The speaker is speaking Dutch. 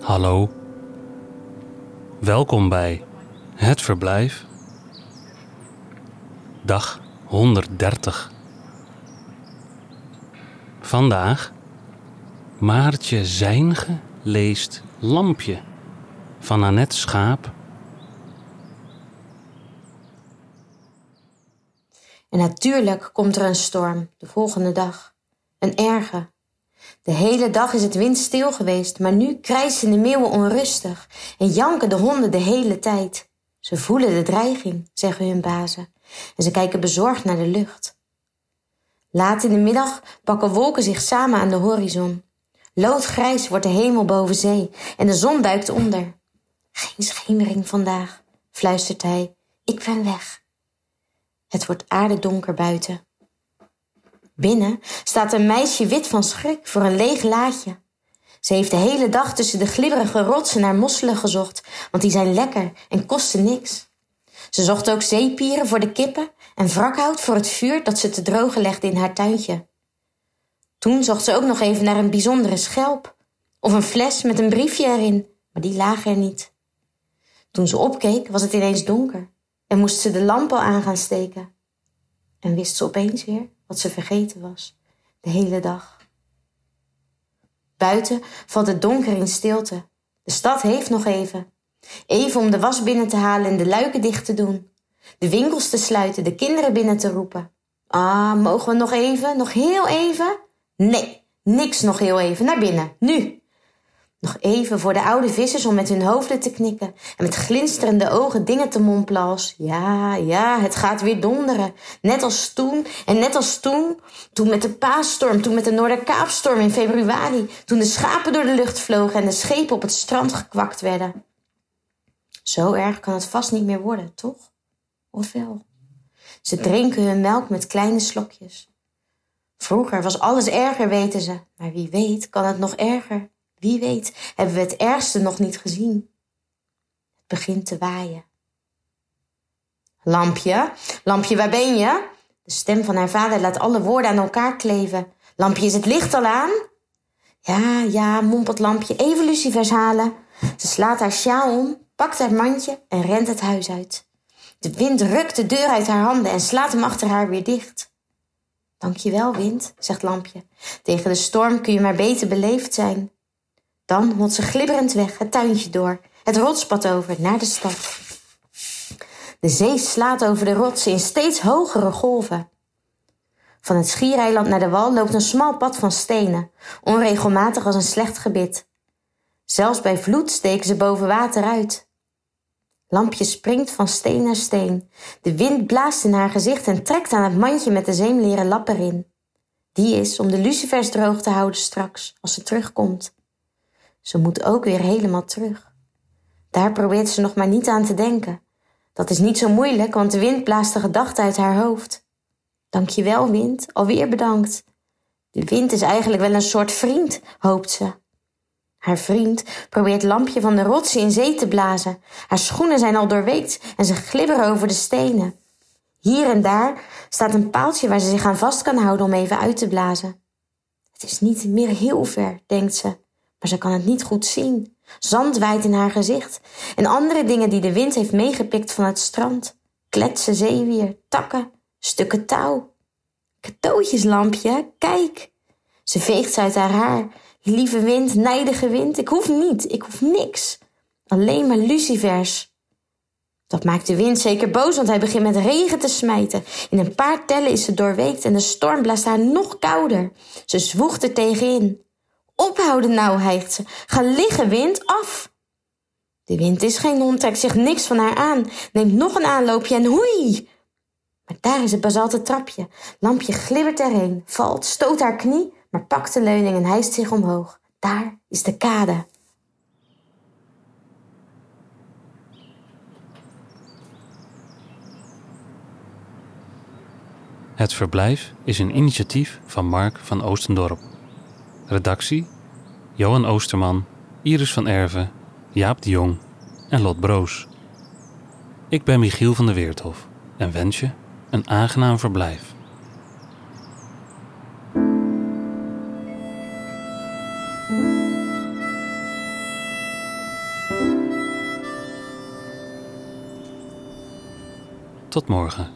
Hallo. Welkom bij Het Verblijf. Dag 130. Vandaag Maartje Zijnge leest Lampje van Annette Schaap. En natuurlijk komt er een storm de volgende dag. Een erge. De hele dag is het windstil geweest, maar nu krijsen de meeuwen onrustig en janken de honden de hele tijd. Ze voelen de dreiging, zeggen hun bazen, en ze kijken bezorgd naar de lucht. Laat in de middag pakken wolken zich samen aan de horizon. Loodgrijs wordt de hemel boven zee en de zon duikt onder. Geen schemering vandaag, fluistert hij. Ik ben weg. Het wordt aardedonker buiten. Binnen staat een meisje wit van schrik voor een leeg laadje. Ze heeft de hele dag tussen de glibberige rotsen naar mosselen gezocht, want die zijn lekker en kosten niks. Ze zocht ook zeepieren voor de kippen en wrakhout voor het vuur dat ze te drogen legde in haar tuintje. Toen zocht ze ook nog even naar een bijzondere schelp of een fles met een briefje erin, maar die lagen er niet. Toen ze opkeek was het ineens donker en moest ze de lamp al aan gaan steken. En wist ze opeens weer wat ze vergeten was, de hele dag. Buiten valt het donker in stilte. De stad heeft nog even. Even om de was binnen te halen en de luiken dicht te doen. De winkels te sluiten, de kinderen binnen te roepen. Ah, mogen we nog even, nog heel even? Nee, niks nog heel even, naar binnen, nu. Nog even voor de oude vissers om met hun hoofden te knikken en met glinsterende ogen dingen te mompelen als ja, ja, het gaat weer donderen. Net als toen en net als toen, toen met de paasstorm, toen met de Noorderkaapstorm in februari, toen de schapen door de lucht vlogen en de schepen op het strand gekwakt werden. Zo erg kan het vast niet meer worden, toch? Of wel? Ze drinken hun melk met kleine slokjes. Vroeger was alles erger, weten ze, maar wie weet kan het nog erger. Wie weet hebben we het ergste nog niet gezien. Het begint te waaien. Lampje, lampje, waar ben je? De stem van haar vader laat alle woorden aan elkaar kleven. Lampje, is het licht al aan? Ja, ja, mompelt Lampje, even lucifers halen. Ze slaat haar sjaal om, pakt haar mandje en rent het huis uit. De wind rukt de deur uit haar handen en slaat hem achter haar weer dicht. Dankjewel, wind, zegt Lampje. Tegen de storm kun je maar beter beleefd zijn. Dan holt ze glibberend weg het tuintje door, het rotspad over naar de stad. De zee slaat over de rotsen in steeds hogere golven. Van het schiereiland naar de wal loopt een smal pad van stenen, onregelmatig als een slecht gebit. Zelfs bij vloed steken ze boven water uit. Lampje springt van steen naar steen. De wind blaast in haar gezicht en trekt aan het mandje met de zeemleren lap erin. Die is om de lucifers droog te houden straks, als ze terugkomt. Ze moet ook weer helemaal terug. Daar probeert ze nog maar niet aan te denken. Dat is niet zo moeilijk, want de wind blaast de gedachten uit haar hoofd. Dankjewel, wind, alweer bedankt. De wind is eigenlijk wel een soort vriend, hoopt ze. Haar vriend probeert lampje van de rotsen in zee te blazen. Haar schoenen zijn al doorweekt en ze glibberen over de stenen. Hier en daar staat een paaltje waar ze zich aan vast kan houden om even uit te blazen. Het is niet meer heel ver, denkt ze maar ze kan het niet goed zien. Zand waait in haar gezicht en andere dingen die de wind heeft meegepikt van het strand. Kletsen zeewier, takken, stukken touw. Cadeautjeslampje, kijk. Ze veegt ze uit haar haar. Lieve wind, nijdige wind, ik hoef niet, ik hoef niks. Alleen maar lucifers. Dat maakt de wind zeker boos, want hij begint met regen te smijten. In een paar tellen is ze doorweekt en de storm blaast haar nog kouder. Ze zwoegt er tegenin. Ophouden nou, hijgt ze. Ga liggen, wind, af. De wind is geen hond, trekt zich niks van haar aan. Neemt nog een aanloopje en hoei. Maar daar is het basalte trapje. Lampje glibbert erheen, valt, stoot haar knie, maar pakt de leuning en hijst zich omhoog. Daar is de kade. Het verblijf is een initiatief van Mark van Oostendorp. Redactie: Johan Oosterman, Iris van Erven, Jaap de Jong en Lot Broos. Ik ben Michiel van der Weerthof en wens je een aangenaam verblijf. Tot morgen.